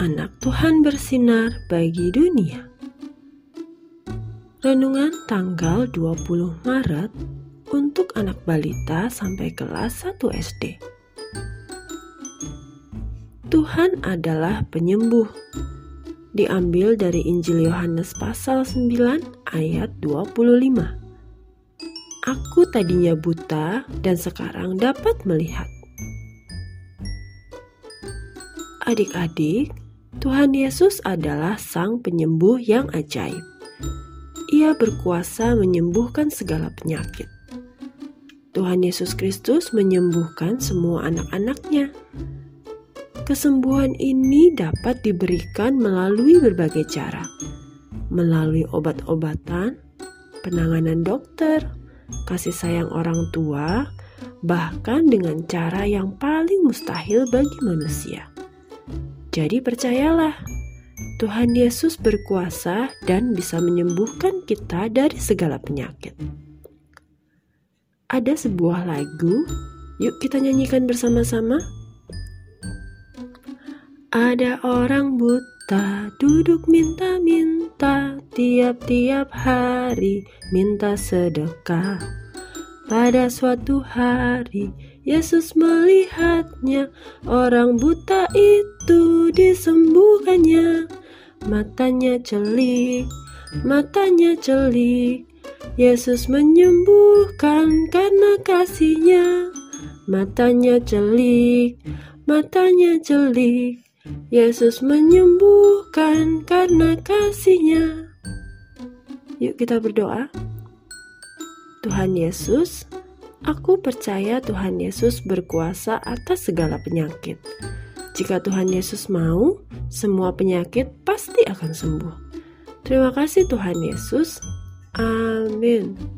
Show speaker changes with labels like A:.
A: anak Tuhan bersinar bagi dunia. Renungan tanggal 20 Maret untuk anak balita sampai kelas 1 SD. Tuhan adalah penyembuh. Diambil dari Injil Yohanes pasal 9 ayat 25. Aku tadinya buta dan sekarang dapat melihat. Adik-adik, Tuhan Yesus adalah Sang Penyembuh yang ajaib. Ia berkuasa menyembuhkan segala penyakit. Tuhan Yesus Kristus menyembuhkan semua anak-anaknya. Kesembuhan ini dapat diberikan melalui berbagai cara, melalui obat-obatan, penanganan dokter, kasih sayang orang tua, bahkan dengan cara yang paling mustahil bagi manusia. Jadi percayalah, Tuhan Yesus berkuasa dan bisa menyembuhkan kita dari segala penyakit. Ada sebuah lagu, yuk kita nyanyikan bersama-sama. Ada orang buta duduk minta-minta tiap-tiap hari minta sedekah. Pada suatu hari Yesus melihatnya, orang buta itu disembuhkannya. Matanya celik, matanya celik. Yesus menyembuhkan karena kasihnya. Matanya celik, matanya celik. Yesus menyembuhkan karena kasihnya. Yuk kita berdoa. Tuhan Yesus, Aku percaya Tuhan Yesus berkuasa atas segala penyakit. Jika Tuhan Yesus mau, semua penyakit pasti akan sembuh. Terima kasih, Tuhan Yesus. Amin.